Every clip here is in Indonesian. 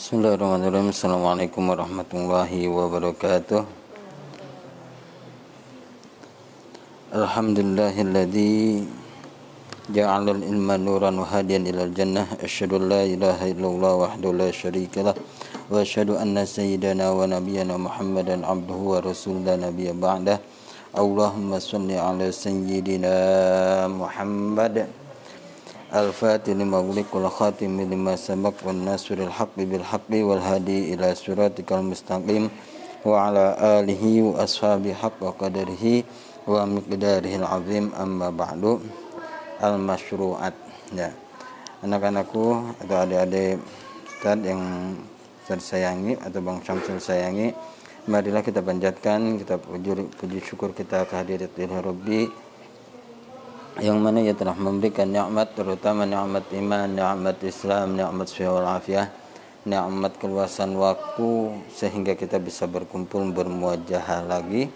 Bismillahirrahmanirrahim. Assalamualaikum warahmatullahi wabarakatuh. Alhamdulillahilladzi ja'ala al-ilma nuran wa hadiyan ila al-jannah. Asyhadu an la ilaha illallah wahdahu la syarika lah wa asyhadu anna sayyidana wa nabiyyana Muhammadan abduhu wa rasuluna nabiyya ba'dah. Allahumma shalli ala sayyidina Muhammad. الفاتح لما أغلق والخاتم لما سبق والناصر الحق بالحق والهادي إلى صراطك المستقيم وعلى آله وأصحابه حق وقدره ومقداره العظيم أما بعد المشروعات ya anak-anakku atau adik-adik Ustaz yang saya sayangi atau Bang Syamsul sayangi marilah kita panjatkan kita puji, puji syukur kita kehadirat Rabbi yang mana ia telah memberikan nikmat terutama nikmat iman, nikmat Islam, nikmat syahwat wal afiyah, nikmat keluasan waktu sehingga kita bisa berkumpul bermuajah lagi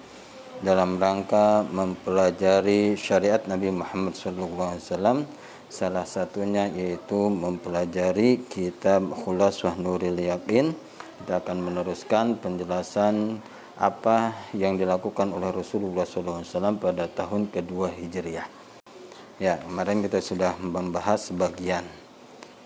dalam rangka mempelajari syariat Nabi Muhammad SAW salah satunya yaitu mempelajari kitab Khulaswah Nuril Yakin kita akan meneruskan penjelasan apa yang dilakukan oleh Rasulullah SAW pada tahun kedua Hijriah Ya, kemarin kita sudah membahas sebagian.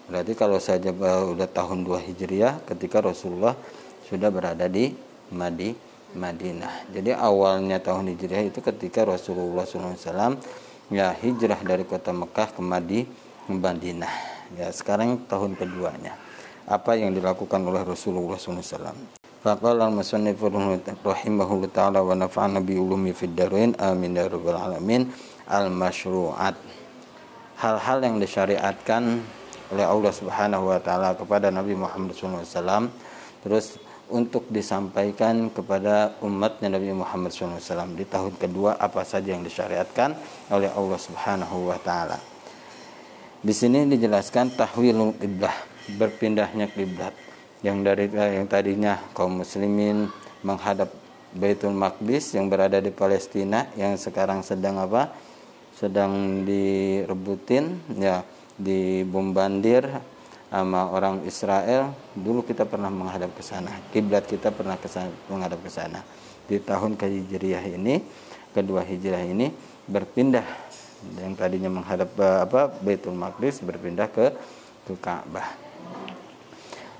Berarti kalau saja sudah tahun 2 Hijriah ketika Rasulullah sudah berada di Madi, Madinah. Jadi awalnya tahun Hijriah itu ketika Rasulullah SAW ya hijrah dari kota Mekah ke Madi, Madinah. Ya, sekarang tahun keduanya. Apa yang dilakukan oleh Rasulullah SAW? Faqala al-musannif rahimahullah ta'ala wa nafa'ana bi ulumi fid amin ya rabbal alamin al-masyru'at hal-hal yang disyariatkan oleh Allah Subhanahu wa taala kepada Nabi Muhammad SAW terus untuk disampaikan kepada umatnya Nabi Muhammad SAW di tahun kedua apa saja yang disyariatkan oleh Allah Subhanahu wa taala. Di sini dijelaskan tahwilul qiblah, berpindahnya kiblat yang dari yang tadinya kaum muslimin menghadap Baitul Maqdis yang berada di Palestina yang sekarang sedang apa? Sedang direbutin ya dibombardir sama orang Israel. Dulu kita pernah menghadap ke sana kiblat kita pernah ke sana, menghadap ke sana. Di tahun kehijriah ini kedua hijrah ini berpindah. Yang tadinya menghadap apa Baitul Maqdis berpindah ke ke Ka'bah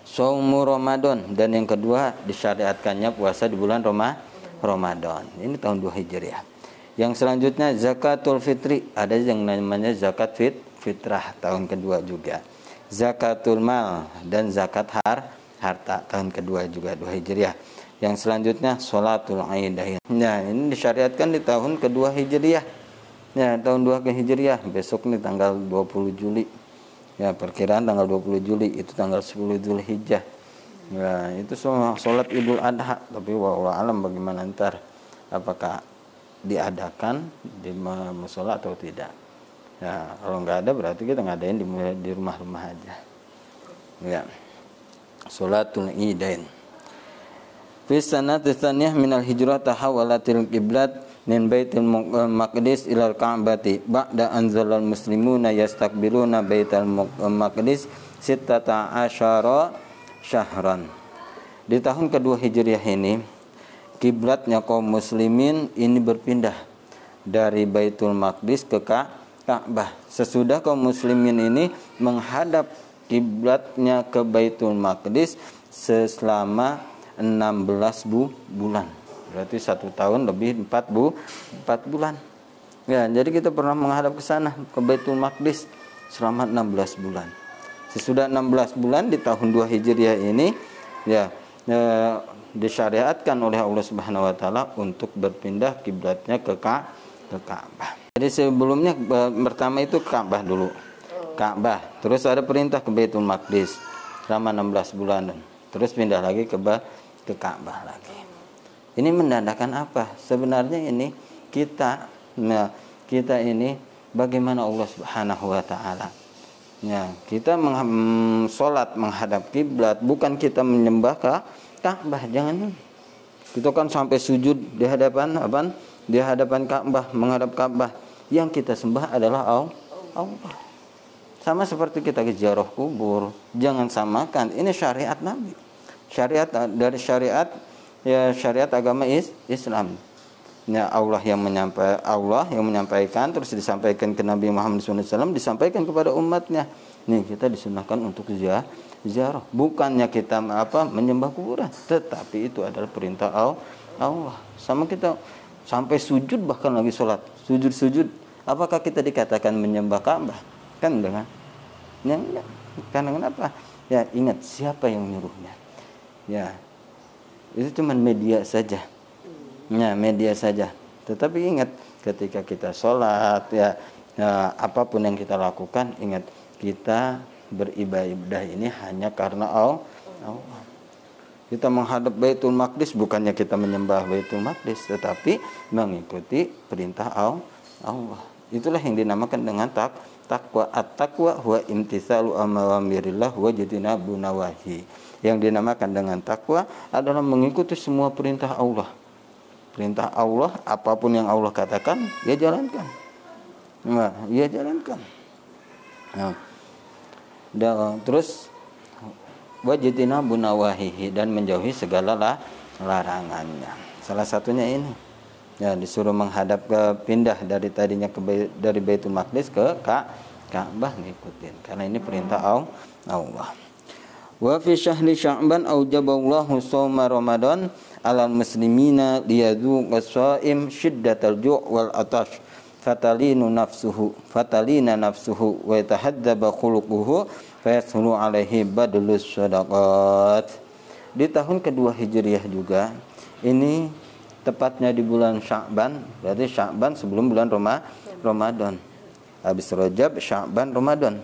Saumu Ramadan. Dan yang kedua disyariatkannya puasa di bulan Roma Ramadan. Ini tahun 2 Hijriah yang selanjutnya zakatul fitri, ada yang namanya zakat fit, fitrah tahun kedua juga. Zakatul mal dan zakat har, harta tahun kedua juga dua hijriah. Yang selanjutnya sholatul aidain. Nah, ini disyariatkan di tahun kedua hijriah. Ya, tahun dua ke hijriah. Besok nih tanggal 20 Juli. Ya, perkiraan tanggal 20 Juli itu tanggal 10 Hijjah. Ya, itu sholat Idul Adha. Tapi wallah alam bagaimana ntar apakah diadakan di musola atau tidak. Ya, kalau nggak ada berarti kita ngadain di di rumah-rumah aja. Ya. Salatul Idain. Fi sanati tsaniyah min al-hijrah tahawalatil qiblat min baitil maqdis ila al-ka'bati ba'da anzalal muslimuna yastaqbiluna baital maqdis sittata asyara syahran. Di tahun kedua Hijriah ini kiblatnya kaum muslimin ini berpindah dari Baitul Maqdis ke Ka'bah. Sesudah kaum muslimin ini menghadap kiblatnya ke Baitul Maqdis selama 16 bu bulan. Berarti satu tahun lebih 4 bu 4 bulan. Ya, jadi kita pernah menghadap ke sana ke Baitul Maqdis selama 16 bulan. Sesudah 16 bulan di tahun 2 Hijriah ini ya, ya disyariatkan oleh Allah Subhanahu wa taala untuk berpindah kiblatnya ke Ka ke Ka'bah. Jadi sebelumnya pertama itu Ka'bah dulu. Ka'bah, terus ada perintah ke Baitul Maqdis selama 16 bulan. Terus pindah lagi ke ke Ka'bah lagi. Ini menandakan apa? Sebenarnya ini kita nah, kita ini bagaimana Allah Subhanahu wa taala Ya, kita meng sholat menghadap kiblat bukan kita menyembah Ka'bah jangan kita kan sampai sujud di hadapan apa di hadapan Ka'bah menghadap Ka'bah yang kita sembah adalah Allah Sama seperti kita ziarah kubur, jangan samakan. Ini syariat Nabi. Syariat dari syariat ya syariat agama is, Islam. Ya Allah yang menyampaikan Allah yang menyampaikan terus disampaikan ke Nabi Muhammad SAW disampaikan kepada umatnya. Nih kita disunahkan untuk ziarah ziarah. Bukannya kita apa menyembah kuburan, tetapi itu adalah perintah Allah. Sama kita sampai sujud bahkan lagi sholat. Sujud-sujud. Apakah kita dikatakan menyembah Ka'bah? Kan dengan yang karena kenapa? Ya ingat siapa yang menyuruhnya? Ya itu cuma media saja. Ya media saja. Tetapi ingat ketika kita sholat ya, ya apa pun yang kita lakukan ingat kita beribadah ini hanya karena Allah kita menghadap Baitul Maqdis bukannya kita menyembah Baitul Maqdis tetapi mengikuti perintah Allah. Itulah yang dinamakan dengan tak takwa. At-taqwa huwa imtitsalu amamirillah wa jitinabu nawahi. Yang dinamakan dengan takwa adalah mengikuti semua perintah Allah. Perintah Allah apa pun yang Allah katakan, ya jalankan. Nah, ya jalankan. Nah, dan, terus wajitina bunawahihi dan menjauhi segala lah, larangannya. Salah satunya ini. Ya, disuruh menghadap ke pindah dari tadinya ke dari Baitul Maqdis ke Ka'bah ngikutin karena ini perintah Allah. Wa fi syahri Sya'ban aujaballahu shauma Ramadan alal muslimina liyadhuqa shaim syiddatal ju' wal atash fatalinu nafsuhu fatalina nafsuhu wa yatahaddaba khuluquhu fayasulu alaihi badlus sadaqat. Di tahun kedua hijriah juga ini tepatnya di bulan Sya'ban berarti Sya'ban sebelum bulan Roma, Ramadan. Habis Rajab Sya'ban Ramadan.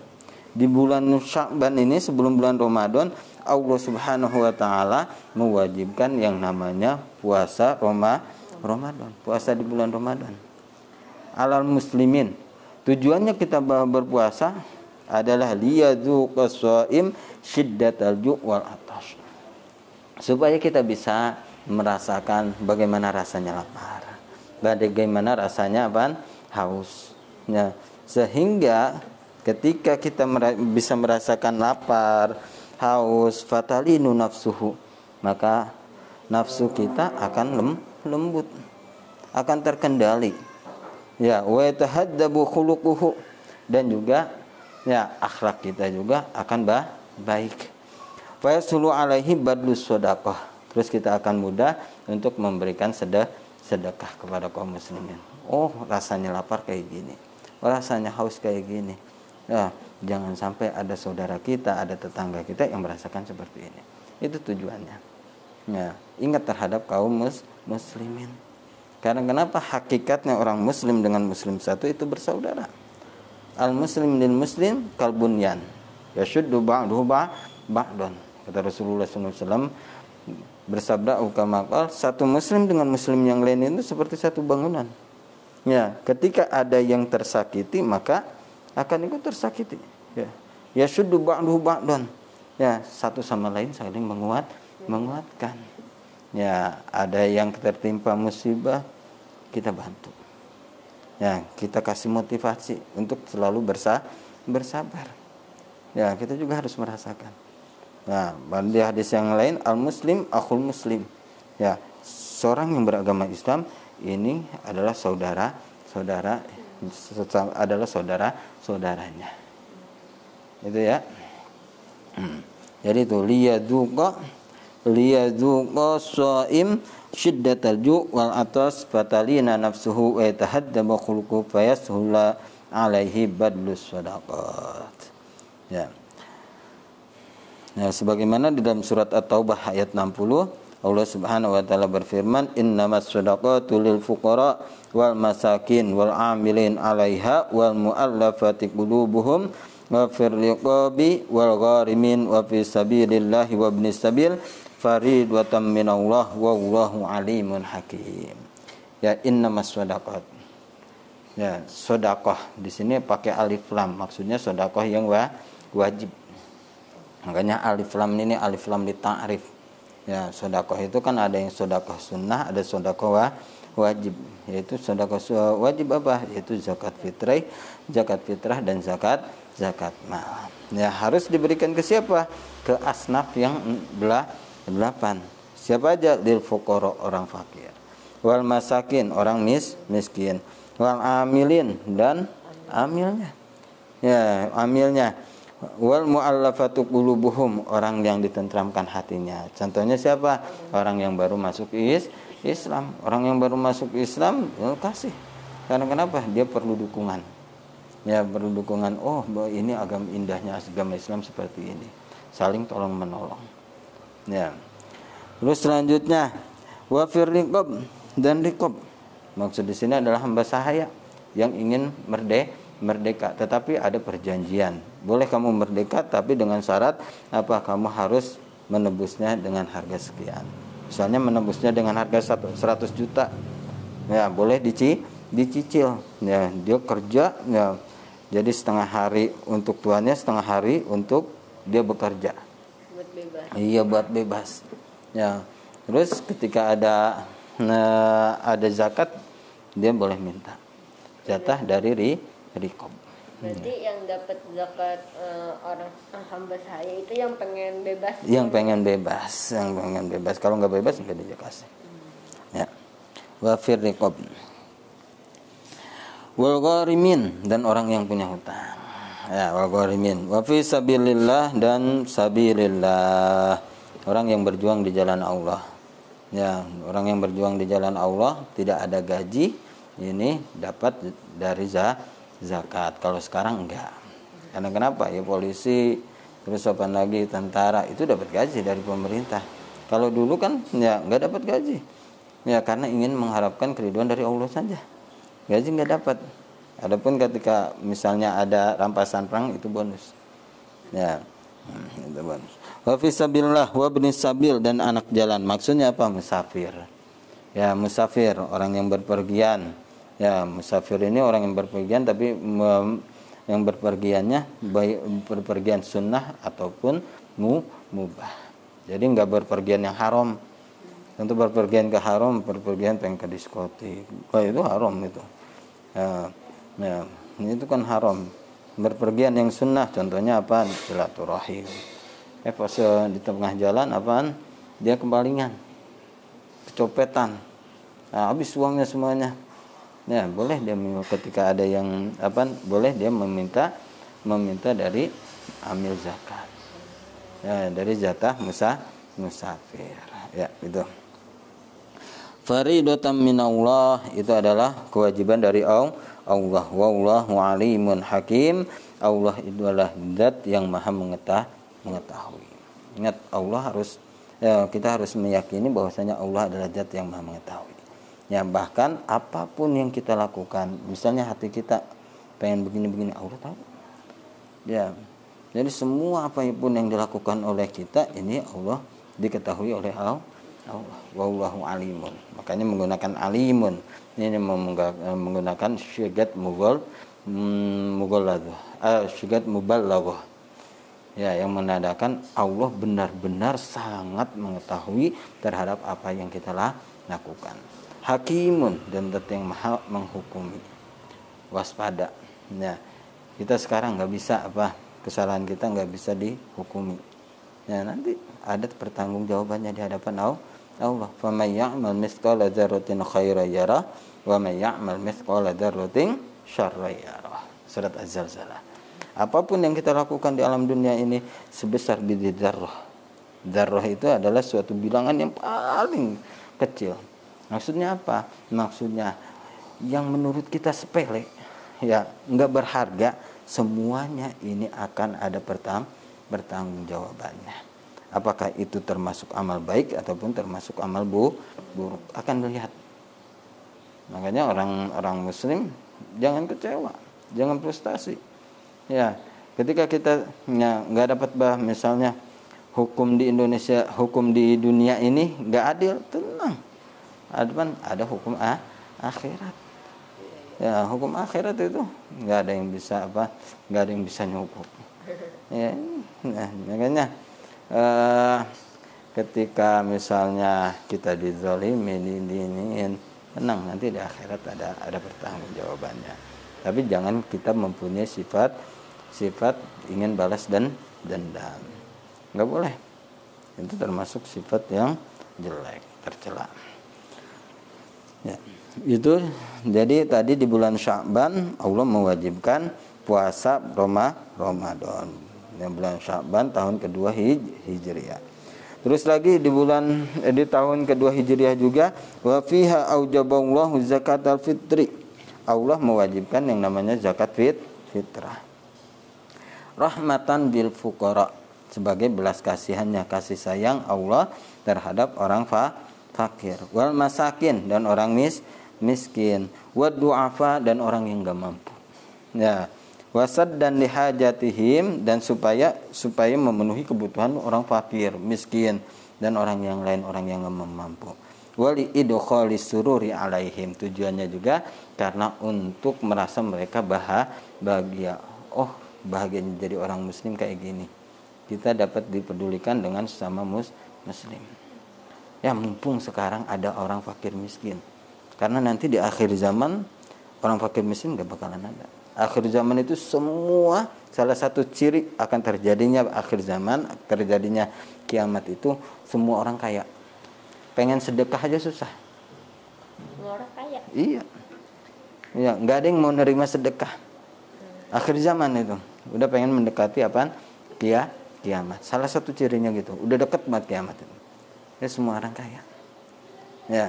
Di bulan Sya'ban ini sebelum bulan Ramadan Allah Subhanahu wa taala mewajibkan yang namanya puasa Roma Ramadan. Puasa di bulan Ramadan alal muslimin tujuannya kita berpuasa adalah liyadzuqa shaim syiddatal ju' wal atash. Supaya kita bisa merasakan bagaimana rasanya lapar. Bagaimana rasanya apa? haus. Ya, sehingga ketika kita bisa merasakan lapar, haus, fatalinu nafsuhu, maka nafsu kita akan lem, lembut, akan terkendali. Ya, wa tahaddabu khuluquhu dan juga ya akhlak kita juga akan bah, baik. Fayasulu alaihi badlus sodakah. Terus kita akan mudah untuk memberikan sedekah sedekah kepada kaum muslimin. Oh, rasanya lapar kayak gini. Oh, rasanya haus kayak gini. Ya, jangan sampai ada saudara kita, ada tetangga kita yang merasakan seperti ini. Itu tujuannya. Ya, ingat terhadap kaum mus muslimin. Karena kenapa? Hakikatnya orang muslim dengan muslim satu itu bersaudara. Al muslim lil muslim kalbunyan. Yashuddu ba'duhu ba'dan kata Rasulullah SAW bersabda ukamakal satu muslim dengan muslim yang lain itu seperti satu bangunan. Ya ketika ada yang tersakiti maka akan ikut tersakiti. Ya. Yashuddu ba'duhu ba'dan ya satu sama lain saling menguat menguatkan. Ya ada yang tertimpa musibah kita bantu. Ya kita kasih motivasi untuk selalu bersa bersabar. Ya kita juga harus merasakan. Nah di hadis yang lain al muslim akhul muslim. Ya seorang yang beragama Islam ini adalah saudara saudara adalah saudara saudaranya. Itu ya. Hmm. jadi itu liyaduqa liyaduqa shaim syiddatal ju' wal atas fatalina nafsuhu wa yatahaddama khuluqu fayashulla alaihi badlus sadaqat. Ya. Ya, sebagaimana di dalam surat At-Taubah ayat 60 Allah Subhanahu wa taala berfirman innamas shadaqatu lil fuqara wal masakin wal amilin 'alaiha wal mu'allafati qulubuhum wa riqabi wal gharimin wa fi sabilillahi wa ibnis sabil faridwatan minallah wallahu alimun hakim. Ya innamas sadaqat. Ya, sedekah di sini pakai alif lam, maksudnya sedekah yang wa, wajib. Makanya alif lam ini alif lam di ta'rif. Ya, sedekah itu kan ada yang sedekah sunnah, ada sedekah wa, wajib. Yaitu sedekah wajib apa? Yaitu zakat fitrah, zakat fitrah dan zakat zakat mal. Ya harus diberikan ke siapa? Ke asnaf yang belah delapan. Siapa aja lil fuqara orang fakir. Wal masakin orang mis miskin. Wal amilin dan amilnya. Ya, amilnya. Wal muallafatu qulubuhum orang yang ditentramkan hatinya. Contohnya siapa? Orang yang baru masuk is Islam. Orang yang baru masuk Islam, ya kasih. Karena kenapa? Dia perlu dukungan ya berdukungan oh bahwa ini agama indahnya agama Islam seperti ini saling tolong menolong ya. Terus selanjutnya wafir rikob dan rikob maksud di sini adalah hamba sahaya yang ingin merde merdeka tetapi ada perjanjian. Boleh kamu merdeka tapi dengan syarat apa kamu harus menebusnya dengan harga sekian? Misalnya menebusnya dengan harga 100 juta. Ya boleh dici dicicil. Ya dia kerja ya jadi setengah hari untuk tuannya, setengah hari untuk dia bekerja. Bebas. Iya buat bebas. Ya. Terus ketika ada nah, ada zakat dia boleh minta jatah dari ri rikob. Berarti hmm. yang dapat zakat uh, orang hamba saya itu yang pengen bebas. Yang pengen bebas, yang pengen bebas. Kalau nggak bebas nggak dikasih. Hmm. Ya. Wafir rikob wal gharimin dan orang yang punya hutang. Ya, wal gharimin. Wa fi sabilillah dan sabilillah. Orang yang berjuang di jalan Allah. Ya, orang yang berjuang di jalan Allah tidak ada gaji ini dapat dari zakat. Kalau sekarang enggak. Karena kenapa? Ya polisi terus apa lagi tentara itu dapat gaji dari pemerintah. Kalau dulu kan ya enggak dapat gaji. Ya karena ingin mengharapkan keriduan dari Allah saja gaji nggak dapat adapun ketika misalnya ada rampasan perang itu bonus. Ya hmm, itu bonus. Wa fisabilillah wa sabil dan anak jalan. Maksudnya apa? Musafir. Ya musafir orang yang berpergian. Ya musafir ini orang yang berpergian tapi yang berpergiannya baik berpergian sunnah ataupun mu mubah. Jadi nggak berpergian yang haram. Untuk berpergian ke haram berpergian pengen ke diskotik. Oh, itu haram itu. Ya, ya itu kan haram. Berpergian yang sunnah contohnya apa silaturahim. Eh pas di tengah jalan apaan? Dia kembalingan kecopetan. Nah, habis uangnya semuanya. Ya boleh dia ketika ada yang apa boleh dia meminta meminta dari amil zakat. Ya dari jatah musa musafir. Ya itu faridatan minallah itu adalah kewajiban dari Allah wallahu alimun hakim. Allah itu adalah zat yang maha mengetahui. Ingat Allah harus ya, kita harus meyakini bahwasanya Allah adalah zat yang maha mengetahui. Ya bahkan apa pun yang kita lakukan misalnya hati kita pengen begini-begini Allah tahu. Ya jadi semua apa pun yang dilakukan oleh kita ini Allah diketahui oleh Allah Allah. Wallahu alimun. Makanya menggunakan alimun ini menggunakan syigat mugol mm, mughalladah uh, syigat muballaghah ya yang menandakan Allah benar-benar sangat mengetahui terhadap apa yang kita lakukan. Hakimun dan yang maha menghukumi. Waspada. Ya kita sekarang nggak bisa apa kesalahan kita nggak bisa dihukumi. Ya nanti ada pertanggung jawabannya di hadapan Allah Allah faman ya'mal mithqala dzarratin khairan yarah wa man ya'mal mithqala dzarratin syarran yarah. Surat az-zalzalah. Apa pun yang kita lakukan di alam dunia ini sebesar biji dzarrah. Dzarrah itu adalah suatu bilangan yang paling kecil. Maksudnya apa? Maksudnya yang menurut kita sepele ya nggak berharga semuanya ini akan ada pertang bertanggung jawabannya apakah itu termasuk amal baik ataupun termasuk amal bu buruk. Akan dilihat. Makanya orang-orang muslim jangan kecewa. Jangan frustasi. Ya ketika kita nggak dapat bah misalnya hukum di Indonesia hukum di dunia ini nggak adil tenang. Ada ada hukum ah, akhirat. Ya hukum akhirat itu nggak ada yang bisa apa nggak ada yang bisa nyukup. Ya nah, makanya uh, ketika misalnya kita dizolimi diniin tenang nanti di akhirat ada ada pertanggung jawabannya tapi jangan kita mempunyai sifat sifat ingin balas dan dendam. Nggak boleh. Itu termasuk sifat yang jelek tercela. Ya itu. Jadi tadi di bulan Sya'ban Allah mewajibkan puasa Roma Ramadan yang bulan Sya'ban tahun kedua hij, Hijriah Terus lagi di bulan eh, di tahun kedua Hijriah juga wa fiha aujaballahu zakatal fitri. Allah mewajibkan yang namanya zakat fit fitrah. Rahmatan bil fuqara sebagai belas kasihannya kasih sayang Allah terhadap orang fa fakir wal masakin dan orang mis miskin wa du'afa dan orang yang gak mampu. Ya, wasad dan lihajatihim dan supaya supaya memenuhi kebutuhan orang fakir, miskin dan orang yang lain orang yang mampu. Wali idkhali sururi alaihim tujuannya juga karena untuk merasa mereka bahagia. Oh, bahagia jadi orang muslim kayak gini. Kita dapat dipedulikan dengan sesama mus muslim. Ya mumpung sekarang ada orang fakir miskin. Karena nanti di akhir zaman orang fakir miskin gak bakalan ada akhir zaman itu semua salah satu ciri akan terjadinya akhir zaman terjadinya kiamat itu semua orang kaya. Pengen sedekah aja susah. Orang kaya. Iya. Iya nggak ada yang mau nerima sedekah. Akhir zaman itu. Udah pengen mendekati apa kia kiamat. Salah satu cirinya gitu. Udah deket banget kiamat itu. Ya semua orang kaya. Ya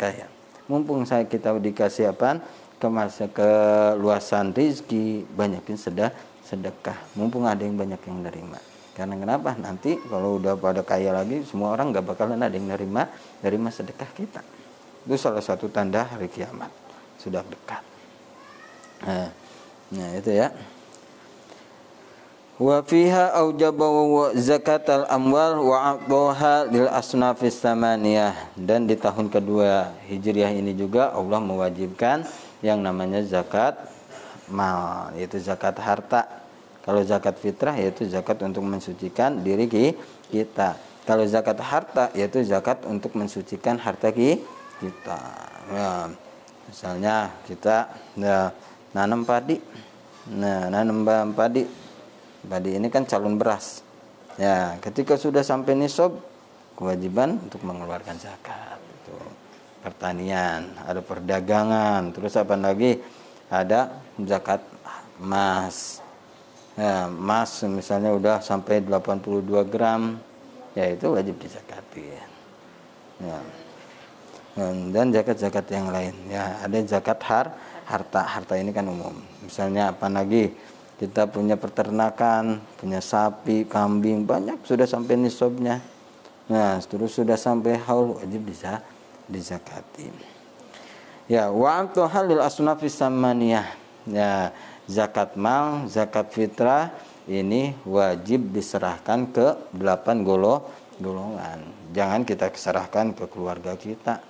kaya. Mumpung saya kita dikasih apa ke keluasan rizki banyakin sedah sedekah mumpung ada yang banyak yang nerima. Karena kenapa? Nanti kalau udah pada kaya lagi semua orang nggak bakalan ada yang nerima nerima sedekah kita. Itu salah satu tanda hari kiamat. Sudah dekat nah, nah itu ya. Wa fiha aujaba zakat al amwal wa aqdaha lil asnafis samaniyah. Dan di tahun kedua hijriah ini juga Allah mewajibkan yang namanya zakat mal yaitu zakat harta. Kalau zakat fitrah yaitu zakat untuk mensucikan diri kita. Kalau zakat harta yaitu zakat untuk mensucikan harta kita. Ya, misalnya kita ya, nanam padi. Nah nanam padi. Padi ini kan calon beras. Ya ketika sudah sampai nisab kewajiban untuk mengeluarkan zakat pertanian, ada perdagangan, terus apa lagi? Ada zakat emas. Ya, emas misalnya udah sampai 82 gram, ya itu wajib dizakati. Ya. Dan zakat-zakat yang lain, ya ada zakat har, harta, harta ini kan umum. Misalnya apa lagi? Kita punya peternakan, punya sapi, kambing, banyak sudah sampai nisabnya. Nah, terus sudah sampai haul wajib dizakati dizakati. Ya, wa halil asnafis samaniyah. Ya, zakat mal, zakat fitrah ini wajib diserahkan ke delapan golo golongan. Jangan kita serahkan ke keluarga kita.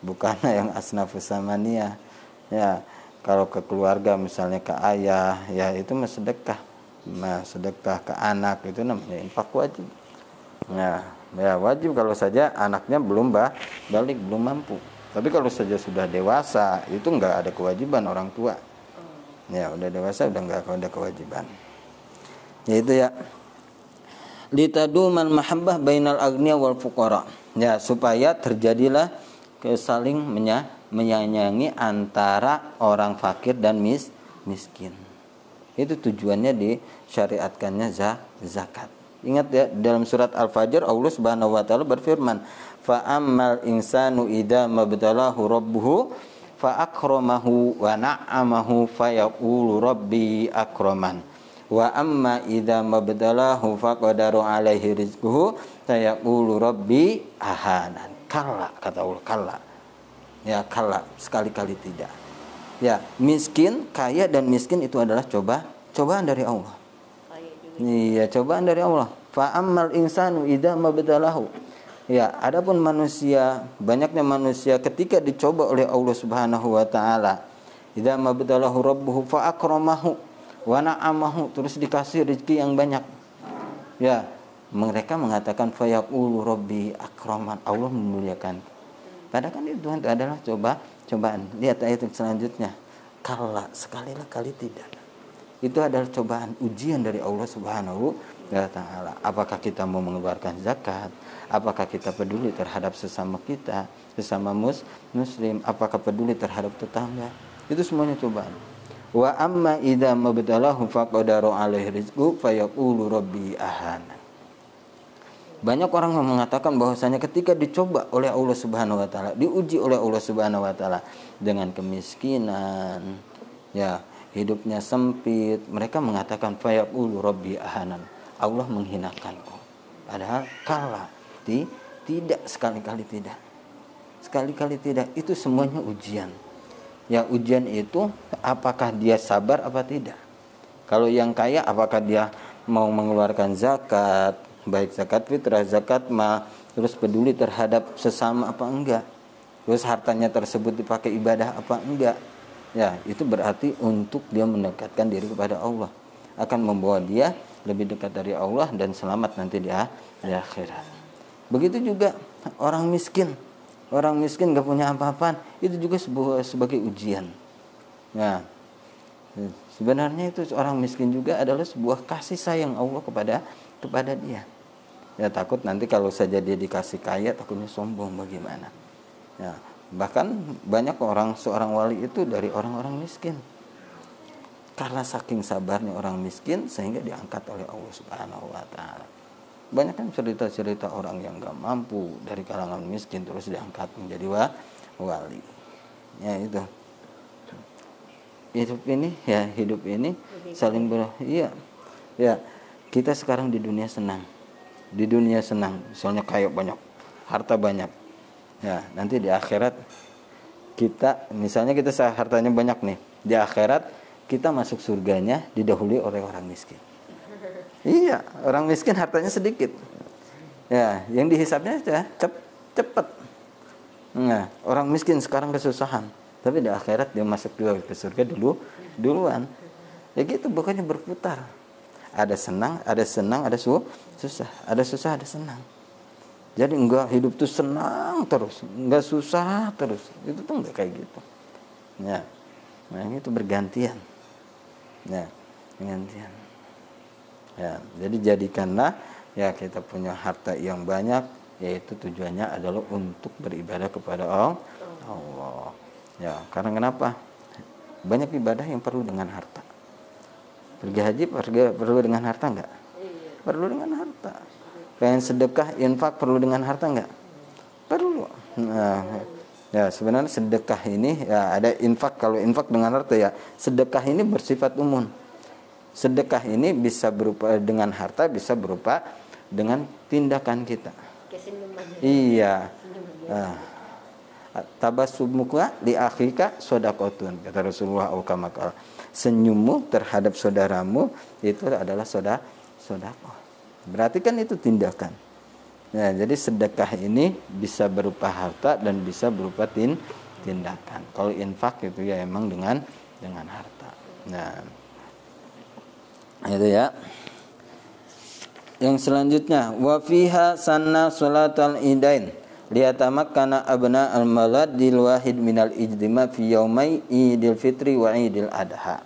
Bukan yang asnafus samaniyah. Ya, kalau ke keluarga misalnya ke ayah, ya itu sedekah. Nah, sedekah ke anak itu namanya infak wajib. Nah, ya wajib kalau saja anaknya belum bah, balik belum mampu. Tapi kalau saja sudah dewasa itu enggak ada kewajiban orang tua. Ya udah dewasa udah enggak ada kewajiban. Yaitu ya. Litaduman mahabbah bainal agniya wal fuqara. Ya supaya terjadilah kesaling menya, menyayangi antara orang fakir dan mis, miskin. Itu tujuannya disyariatkannya zakat Ingat ya dalam surat Al-Fajr Allah Subhanahu wa taala berfirman, "Fa ammal insanu idza mabtalahu rabbuhu fa akramahu wa na'amahu fa yaqulu rabbi akraman." Wa amma idza mabtalahu qadara alaihi rizquhu yaqulu rabbi ahanan. Kalla kata Allah, kalla. Ya, kalla, sekali-kali tidak. Ya, miskin, kaya dan miskin itu adalah coba cobaan dari Allah Iya, cobaan dari Allah. Fa ammal insanu idza mabtalahu. Ya, adapun manusia, banyaknya manusia ketika dicoba oleh Allah Subhanahu wa taala, idza mabtalahu rabbuhu fa akramahu wa na'amahu, terus dikasih rezeki yang banyak. Ya, mereka mengatakan fa yaqulu rabbi akraman, Allah memuliakan. Padahal kan itu adalah coba cobaan. Lihat ayat selanjutnya. Kala sekali lah kali tidak itu adalah cobaan ujian dari Allah Subhanahu wa taala. Apakah kita mau mengeluarkan zakat? Apakah kita peduli terhadap sesama kita, sesama mus muslim? Apakah peduli terhadap tetangga? Itu semuanya cobaan. Wa amma idza mabtalahu faqadara alaihi rizqu fayaqulu rabbi ahana. Banyak orang yang mengatakan bahwasanya ketika dicoba oleh Allah Subhanahu wa taala, diuji oleh Allah Subhanahu wa taala dengan kemiskinan, ya, hidupnya sempit, mereka mengatakan fayaqulu rabbi ahanan. Allah menghinakanku. Padahal kala di, tidak sekali-kali tidak. Sekali-kali tidak. Itu semuanya ujian. Ya ujian itu apakah dia sabar apa tidak. Kalau yang kaya apakah dia mau mengeluarkan zakat, baik zakat fitrah, zakat ma, terus peduli terhadap sesama apa enggak. Terus hartanya tersebut dipakai ibadah apa enggak. Ya, itu berarti untuk dia mendekatkan diri kepada Allah. Akan membawa dia lebih dekat dari Allah dan selamat nanti di, di akhirat. Begitu juga orang miskin. Orang miskin gak punya apa-apa, itu juga sebuah sebagai ujian. Ya, sebenarnya itu orang miskin juga adalah sebuah kasih sayang Allah kepada kepada dia ya takut nanti kalau saja dia dikasih kaya takutnya sombong bagaimana ya bahkan banyak orang seorang wali itu dari orang-orang miskin. Karena saking sabarnya orang miskin sehingga diangkat oleh Allah Subhanahu wa taala. Banyak kan cerita-cerita orang yang gak mampu dari kalangan miskin terus diangkat menjadi wa, wali. Ya itu. Hidup ini ya hidup ini saling ber iya ya. Kita sekarang di dunia senang. Di dunia senang misalnya kaya banyak harta banyak ya nanti di akhirat kita misalnya kita hartanya banyak nih di akhirat kita masuk surganya didahului oleh orang miskin. Iya orang miskin hartanya sedikit. Ya yang dihisapnya ya cep, cepet. Nah orang miskin sekarang kesusahan tapi di akhirat dia masuk dulu ke surga dulu duluan. Ya gitu bukannya berputar. Ada senang ada senang ada su susah. Ada susah ada senang jadi enggak hidup tuh senang terus enggak susah terus. Itu tuh enggak kayak gitu. Ya. Nah itu bergantian. Ya bergantian. Ya jadi jadikanlah ya kita punya harta yang banyak yaitu tujuannya adalah untuk beribadah kepada Allah. Ya karena kenapa? Banyak ibadah yang perlu dengan harta. Pergi haji pergi, perlu dengan harta enggak iya. perlu dengan harta pengen sedekah infak perlu dengan harta enggak perlu. Nah, ya sebenarnya sedekah ini ya ada infak. Kalau infak dengan harta ya sedekah ini bersifat umum. Sedekah ini bisa berupa dengan harta bisa berupa dengan tindakan kita. Iya. Nah, tabasumuka di akhika sodakotun kata Rasulullah al senyummu terhadap saudaramu itu adalah saudara sodako berarti kan itu tindakan. Ya jadi sedekah ini bisa berupa harta dan bisa berupa tin tindakan. Kalau infak itu ya emang dengan dengan harta. Nah itu ya. Yang selanjutnya wa fiha sanna salatul idain. Liyatamakkana abna al-malad dil wahid minal ijtima fi yaumai idil fitri wa idil adha.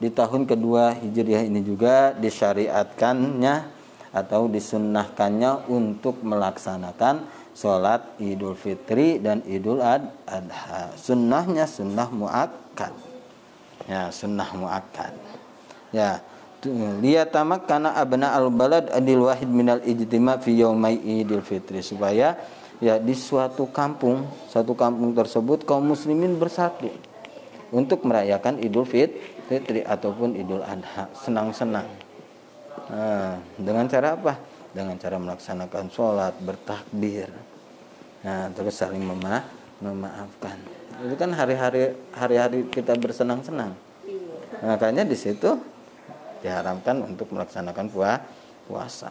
Di tahun kedua Hijriah ini juga disyariatkannya atau disunnahkannya untuk melaksanakan sholat Idul Fitri dan Idul Adha. Sunnahnya sunnah muakkad. Ya, sunnah muakkad. Ya, liyatamak karena abna al balad adil wahid minal ijtima fi yaumai idil fitri supaya ya di suatu kampung, satu kampung tersebut kaum muslimin bersatu untuk merayakan Idul Fitri ataupun Idul Adha, senang-senang. Nah, dengan cara apa? Dengan cara melaksanakan sholat, bertakbir, nah, terus saling mema memaafkan. Itu kan hari-hari hari-hari kita bersenang-senang. Makanya di situ diharamkan untuk melaksanakan puasa.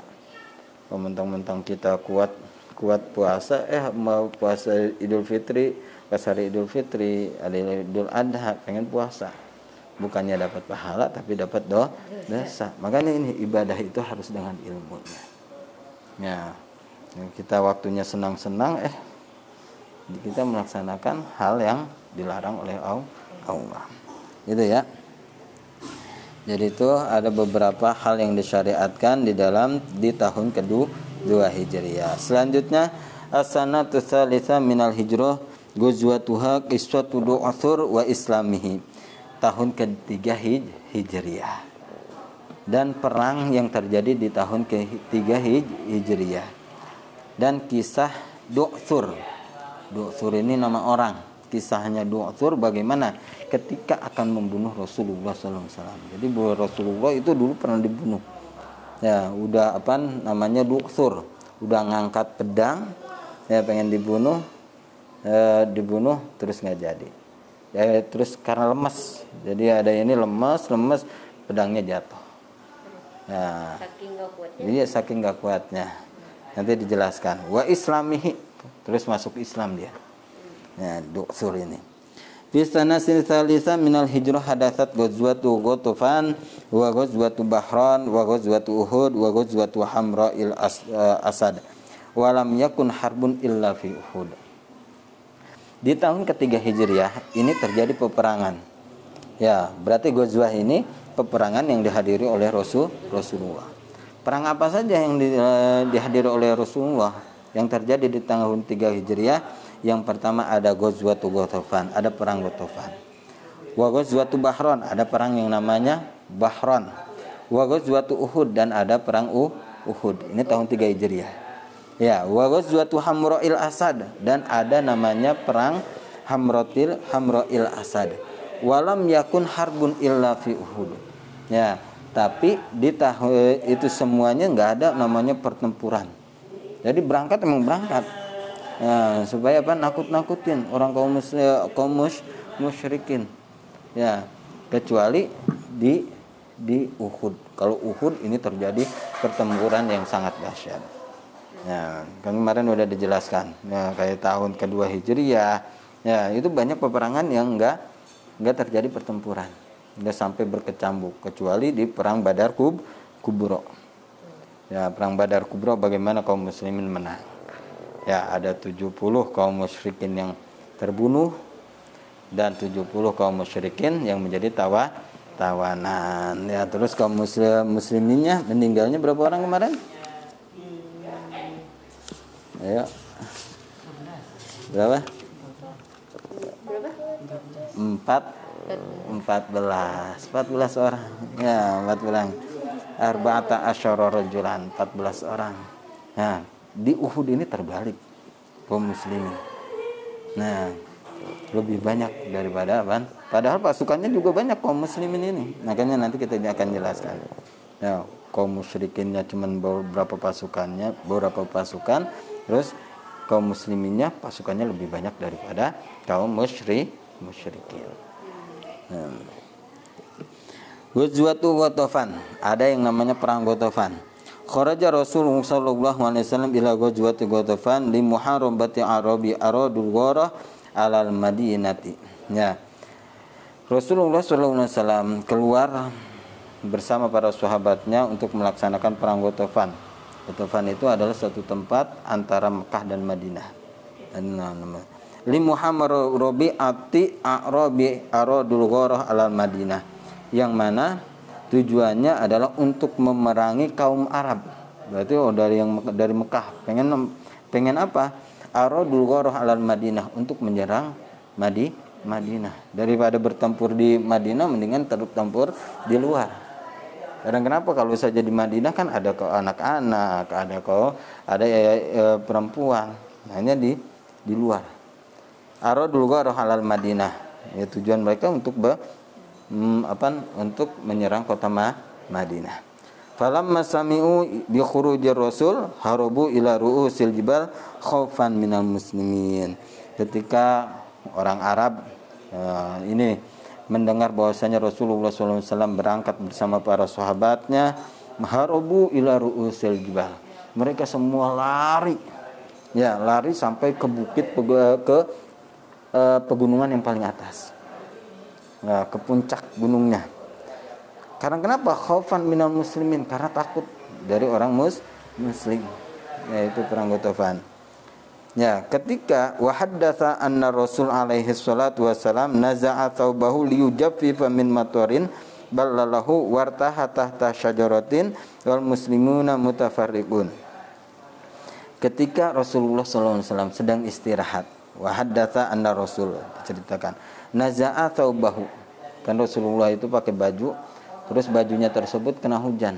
Mentang-mentang kita kuat kuat puasa eh mau puasa Idul Fitri pas hari Idul Fitri ada Idul Adha pengen puasa bukannya dapat pahala tapi dapat do dosa makanya ini ibadah itu harus dengan ilmunya ya kita waktunya senang-senang eh kita melaksanakan hal yang dilarang oleh Allah itu ya Jadi itu ada beberapa hal yang disyariatkan di dalam di tahun kedua dua Hijriah. Selanjutnya as-sanatu tsalitsa minal hijrah ghazwatuha qissatu du'athur wa islamihi. Tahun ketiga hij Hijriah. Dan perang yang terjadi di tahun ketiga hij Hijriah. Dan kisah Du'thur. Du'thur ini nama orang. Kisahnya Du'thur bagaimana ketika akan membunuh Rasulullah SAW. Jadi Rasulullah itu dulu pernah dibunuh. Ya, udah apa namanya Duksur, udah ngangkat pedang, ya pengen dibunuh, ya, dibunuh terus nggak jadi. Ya terus karena lemas, jadi ada ini lemas, lemas pedangnya jatuh. Ya, saking gak kuatnya. Iya saking gak kuatnya. Nanti dijelaskan. Wa islamihi terus masuk Islam dia. Ya, Duksur ini. Fi sanasil salisa minal hijrah hadasat ghazwatu Ghatafan wa ghazwatu Bahran wa ghazwatu Uhud wa ghazwatu Hamra'il as, uh, Asad. Wa lam yakun harbun illa fi Uhud. Di tahun ketiga Hijriah ini terjadi peperangan. Ya, berarti ghazwah ini peperangan yang dihadiri oleh Rasul Rasulullah. Perang apa saja yang di, uh, dihadiri oleh Rasulullah yang terjadi di tahun 3 Hijriah? Yang pertama ada Ghazwatu Ghatafan, ada perang Ghatafan. Wa Ghazwatu Bahron, ada perang yang namanya Bahron. Wa Ghazwatu Uhud dan ada perang Uhud. Ini tahun 3 Hijriah. Ya, wa Ghazwatu Hamra'il Asad dan ada namanya perang Hamrotil Hamra'il Asad. Walam yakun harbun illa fi Uhud. Ya, tapi di tahun itu semuanya nggak ada namanya pertempuran. Jadi berangkat memang berangkat ya, supaya apa nakut-nakutin orang kaum mus, ya, kaum mus, musyrikin ya kecuali di di Uhud kalau Uhud ini terjadi pertempuran yang sangat dahsyat ya kan kemarin udah dijelaskan. Ya kayak tahun kedua hijriah. Ya itu banyak peperangan yang enggak enggak terjadi pertempuran. Enggak sampai berkecambuk kecuali di perang Badar Kub Kubro. Ya perang Badar Kubro bagaimana kaum muslimin menang? Ya ada 70 kaum musyrikin yang terbunuh dan 70 kaum musyrikin yang menjadi tawa tawanan. Ya terus kaum muslim musliminnya meninggalnya berapa orang kemarin ayo. Berapa? Empat. Empat belas. Empat belas orang. Ya empat belas arba'ata asyara rajulan. Empat belas orang. Ya di Uhud ini terbalik. Kaum muslimin. Nah, lebih banyak daripada apa? Padahal pasukannya juga banyak kaum muslimin ini. Makanya nanti kita akan jelaskan. Ya, kaum musyrikinnya cuma beberapa pasukannya, beberapa pasukan, terus kaum musliminnya pasukannya lebih banyak daripada kaum musyrik musyrikin. Nah. Ghazwatu Ghatafan, ada yang namanya perang Ghatafan. Kharaja Rasulullah sallallahu alaihi wasallam ila ghazwati Ghatafan li muharabati Arabi aradul ghara alal Madinati. Ya. Rasulullah sallallahu alaihi wasallam keluar bersama para sahabatnya untuk melaksanakan perang Ghatafan. Ghatafan itu adalah satu tempat antara Mekah dan Madinah. Li Muhammad Rabi'ati Arabi aradul ghara alal Madinah. Yang mana tujuannya adalah untuk memerangi kaum Arab. Berarti oh dari yang dari Mekah pengen pengen apa? Aradul gharah alal Madinah untuk menyerang Madi Madinah. Daripada bertempur di Madinah mendingan tertempur di luar. Kadang kenapa kalau saja di Madinah kan ada kok anak-anak, ada kok ada ya, ya, perempuan. Hanya di di luar. Aradul gharah alal Madinah. Ya, tujuan mereka untuk be, hmm, apa untuk menyerang kota Ma, Madinah. Falamma sami'u bi khurujir rasul harabu ila ru'usil jibal khaufan minal muslimin. Ketika orang Arab uh, ini mendengar bahwasanya Rasulullah SAW berangkat bersama para sahabatnya harabu ila ru'usil jibal. Mereka semua lari. Ya, lari sampai ke bukit ke uh, pegunungan yang paling atas ya, ke puncak gunungnya. Karena kenapa? Khaufan minal muslimin karena takut dari orang mus muslim yaitu perang Ghatafan. Ya, ketika wahaddatsa anna Rasul alaihi salatu wasalam naza'a thawbahu liyujaffifa min matorin ballalahu wartaha tahta syajaratin wal muslimuna mutafarriqun. Ketika Rasulullah SAW sedang istirahat wahaddatha anna Rasul diceritakan naza'a thawbahu. Kan Rasulullah itu pakai baju terus bajunya tersebut kena hujan.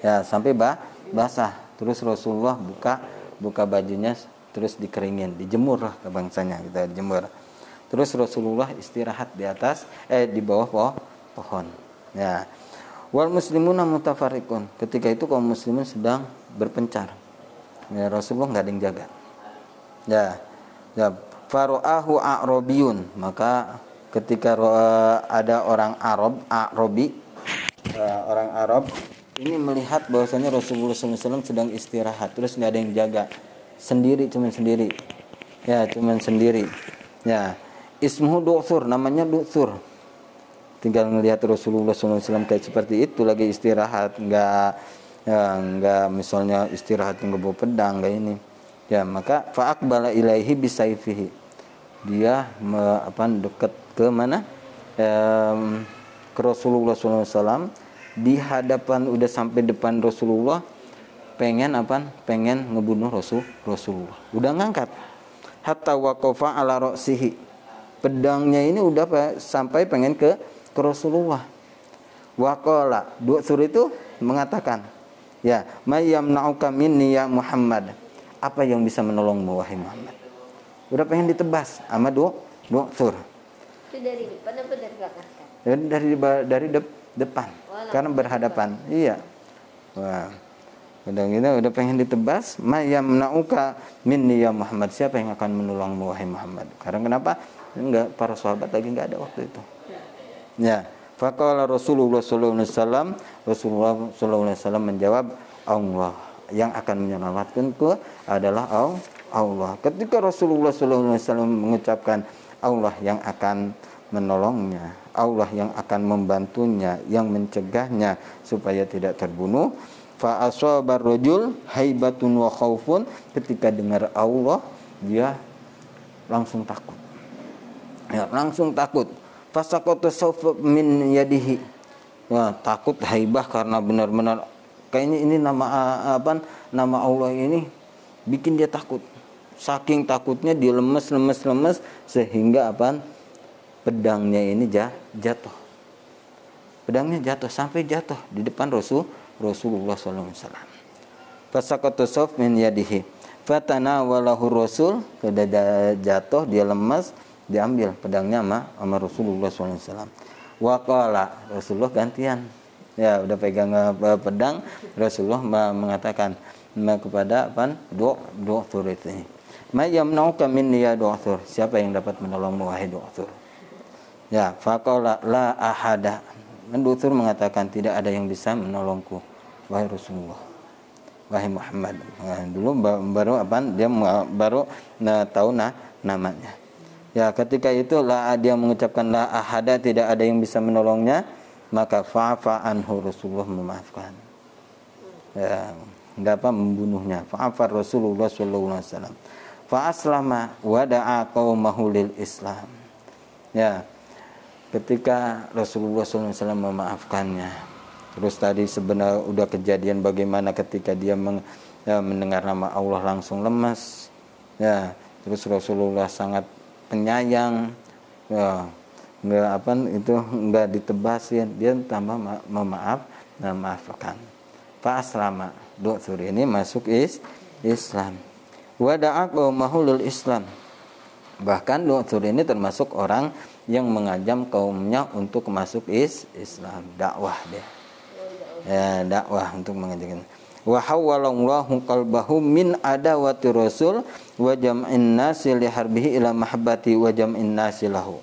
Ya sampai bah basah. Terus Rasulullah buka buka bajunya terus dikeringin dijemur lah ke bangsanya kita dijemur. Terus Rasulullah istirahat di atas eh di bawah poh, pohon. Ya. Wal muslimuna mutafarikun ketika itu kaum muslimin sedang berpencar. Ya Rasulullah nggak ada yang jaga. Ya. Ya faro'ahu a'robiyun. Maka ketika ada orang Arab Arabi uh, orang Arab ini melihat bahwasanya Rasulullah SAW sedang istirahat. Terus nggak ada yang jaga sendiri cuman sendiri. Ya cuman sendiri. Ya ismuhu du'thur namanya du'thur. Tinggal melihat Rasulullah SAW kayak seperti itu lagi istirahat nggak ya, nggak misalnya istirahat nggak pedang kayak ini. Ya maka bala ilaihi bisaifihi. Dia me, apa dekat ke mana? Um, ke Rasulullah SAW di hadapan udah sampai depan Rasulullah pengen apa pengen ngebunuh Rasul Rasulullah. Udah ngangkat. Hatta waqafa ala roksihi pedangnya ini udah sampai pengen ke ke Rasulullah. Waqala dua sur itu mengatakan ya mayam nauka minni ya Muhammad. Apa yang bisa menolongmu wahai Muhammad? Udah pengen ditebas sama dua dua sur. Itu dari depan apa dari belakang? Dari dari, dari de, depan. Karena berhadapan. iya. Wah udah gitu udah pengen ditebas. Mayam nauka minni ya Muhammad. Siapa yang akan menolongmu wahai Muhammad? Karena kenapa? Enggak para sahabat lagi enggak ada waktu itu. Ya. Faqala Rasulullah sallallahu alaihi wasallam Rasulullah sallallahu alaihi wasallam menjawab Allah yang akan menyelamatkanku adalah Allah. Ketika Rasulullah sallallahu alaihi wasallam mengucapkan Allah yang akan menolongnya Allah yang akan membantunya yang mencegahnya supaya tidak terbunuh fa asabar rajul haibatun wa khaufun. Ketika dengar Allah dia langsung takut. Ya langsung takut. Fasaqata sawfa min yadihi. Ya takut haibah karena benar-benar kayaknya ini nama apa nama Allah ini bikin dia takut. Saking takutnya dia lemes lemes lemes sehingga apa pedangnya ini jatuh. Pedangnya jatuh sampai jatuh di depan Rasul Rasulullah SAW. Fasakatu sof min yadihi. Fatana walahu Rasul ketika jatuh dia lemas diambil pedangnya sama, sama Rasulullah SAW. Waqala Rasulullah gantian. Ya udah pegang pedang Rasulullah mengatakan kepada apa? Dua dua ini. Mayam nauka minni ya do'thur. Siapa yang dapat menolongmu wahai do'thur? Ya, faqala la ahada. Mendutur mengatakan tidak ada yang bisa menolongku wahai Rasulullah. Wahai Muhammad. Nah, dulu baru apa? Dia baru nah, tahu nah, namanya. Ya, ketika itu la dia mengucapkan la ahada tidak ada yang bisa menolongnya, maka fa'fa anhu Rasulullah memaafkan. Ya, enggak apa membunuhnya. Fa'fa Rasulullah sallallahu alaihi wasallam. Fa aslama wa qaumahu lil Islam. Ya, ketika Rasulullah SAW memaafkannya terus tadi sebenarnya udah kejadian bagaimana ketika dia meng, ya, mendengar nama Allah langsung lemas ya terus Rasulullah sangat penyayang. Ya nggak apa itu nggak ditebasin. Dia tambah ma memaaf memaafkan Pak Aslama. Suri ini masuk is Islam. Wada'a mahulul Islam. Bahkan dua suri ini termasuk orang yang mengajam kaumnya untuk masuk is Islam. Dakwah dia ya dakwah untuk mengajarkan. Wa hawwalallahu qalbahu min adawati rasul wa jam'in nasi li harbihi ila mahabbati wa jam'in nasi lahu.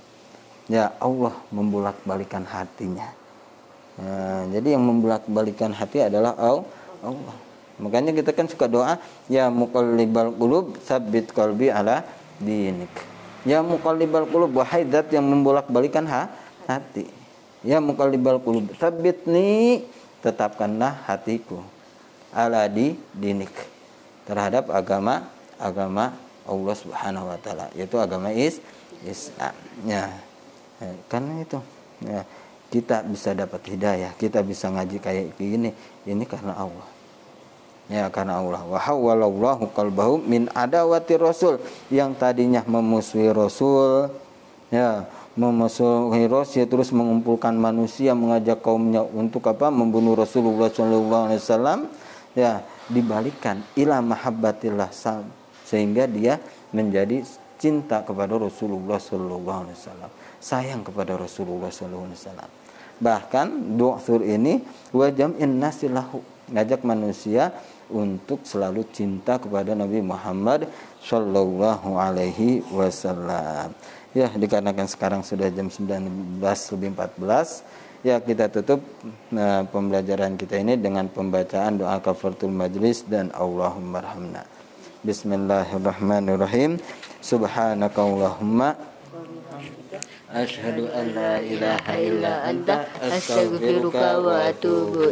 Ya Allah membulak-balikan hatinya. Ya, jadi yang membulak-balikan hati adalah Allah. Makanya kita kan suka doa ya muqallibal qulub sabbit qalbi ala dinik. Ya muqallibal qulub wahai zat yang membolak-balikan ha, hati. Ya muqallibal qulub nih tetapkanlah hatiku ala di dinik terhadap agama agama Allah Subhanahu wa taala yaitu agama is Islam. Ya. karena itu ya kita bisa dapat hidayah, kita bisa ngaji kayak gini, ini karena Allah. Ya karena Allah. Wa qalbahu min adawati rasul yang tadinya memusuhi Rasul ya memusuhi Rasul terus mengumpulkan manusia mengajak kaumnya untuk apa? Membunuh Rasulullah sallallahu alaihi wasallam. Ya dibalikan ila mahabbatillah sehingga dia menjadi cinta kepada Rasulullah sallallahu alaihi wasallam. Sayang kepada Rasulullah sallallahu alaihi wasallam. Bahkan doa ini wajam innasilahu ngajak manusia untuk selalu cinta kepada Nabi Muhammad Shallallahu Alaihi Wasallam. Ya, dikarenakan sekarang sudah jam 19 lebih 14, ya kita tutup nah, pembelajaran kita ini dengan pembacaan doa kafaratul majlis dan Allahumma rahmna. Bismillahirrahmanirrahim. Subhanakallahumma Ashhadu an la ilaha illa anta astaghfiruka wa atubu.